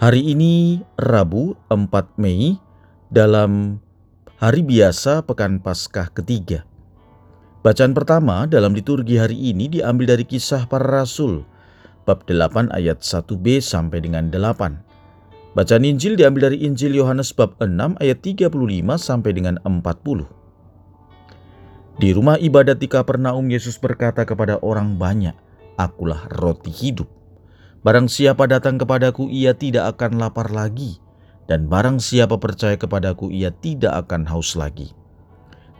Hari ini Rabu 4 Mei dalam hari biasa Pekan Paskah ketiga. Bacaan pertama dalam liturgi hari ini diambil dari kisah para rasul bab 8 ayat 1b sampai dengan 8. Bacaan Injil diambil dari Injil Yohanes bab 6 ayat 35 sampai dengan 40. Di rumah ibadat di Kapernaum Yesus berkata kepada orang banyak, "Akulah roti hidup." Barang siapa datang kepadaku, ia tidak akan lapar lagi, dan barang siapa percaya kepadaku, ia tidak akan haus lagi.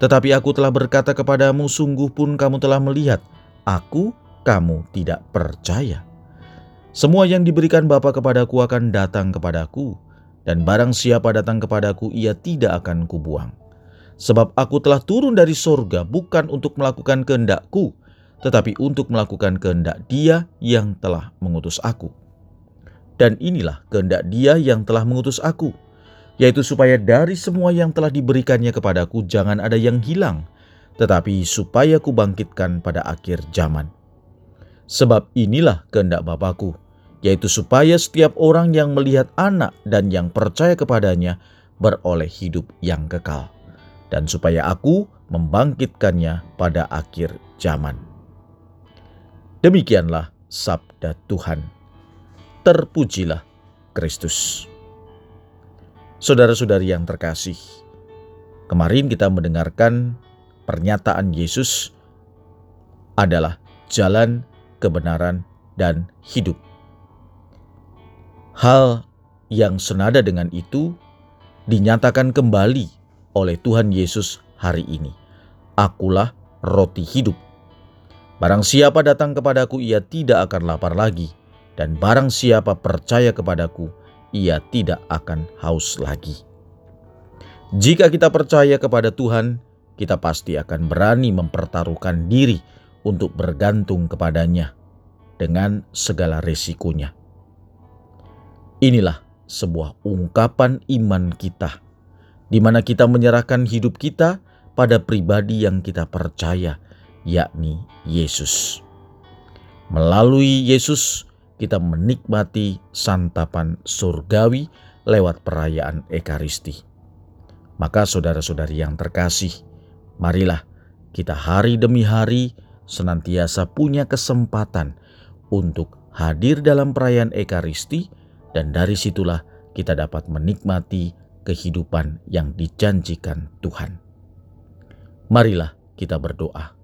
Tetapi aku telah berkata kepadamu, sungguh pun kamu telah melihat, aku, kamu tidak percaya. Semua yang diberikan Bapa kepadaku akan datang kepadaku, dan barang siapa datang kepadaku, ia tidak akan kubuang. Sebab aku telah turun dari sorga bukan untuk melakukan kehendakku, tetapi untuk melakukan kehendak Dia yang telah mengutus aku. Dan inilah kehendak Dia yang telah mengutus aku, yaitu supaya dari semua yang telah diberikannya kepadaku jangan ada yang hilang, tetapi supaya kubangkitkan pada akhir zaman. Sebab inilah kehendak Bapakku, yaitu supaya setiap orang yang melihat anak dan yang percaya kepadanya beroleh hidup yang kekal, dan supaya aku membangkitkannya pada akhir zaman. Demikianlah sabda Tuhan. Terpujilah Kristus. Saudara-saudari yang terkasih, kemarin kita mendengarkan pernyataan Yesus adalah jalan, kebenaran, dan hidup. Hal yang senada dengan itu dinyatakan kembali oleh Tuhan Yesus hari ini. Akulah roti hidup Barang siapa datang kepadaku, ia tidak akan lapar lagi, dan barang siapa percaya kepadaku, ia tidak akan haus lagi. Jika kita percaya kepada Tuhan, kita pasti akan berani mempertaruhkan diri untuk bergantung kepadanya dengan segala resikonya. Inilah sebuah ungkapan iman kita, di mana kita menyerahkan hidup kita pada pribadi yang kita percaya yakni Yesus. Melalui Yesus, kita menikmati santapan surgawi lewat perayaan Ekaristi. Maka, saudara-saudari yang terkasih, marilah kita hari demi hari senantiasa punya kesempatan untuk hadir dalam perayaan Ekaristi, dan dari situlah kita dapat menikmati kehidupan yang dijanjikan Tuhan. Marilah kita berdoa.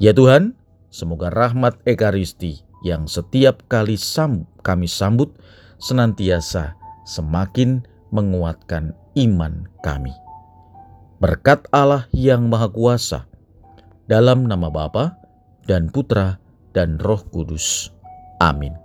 Ya Tuhan, semoga rahmat Ekaristi yang setiap kali sam kami sambut senantiasa semakin menguatkan iman kami. Berkat Allah yang Maha Kuasa, dalam nama Bapa dan Putra dan Roh Kudus. Amin.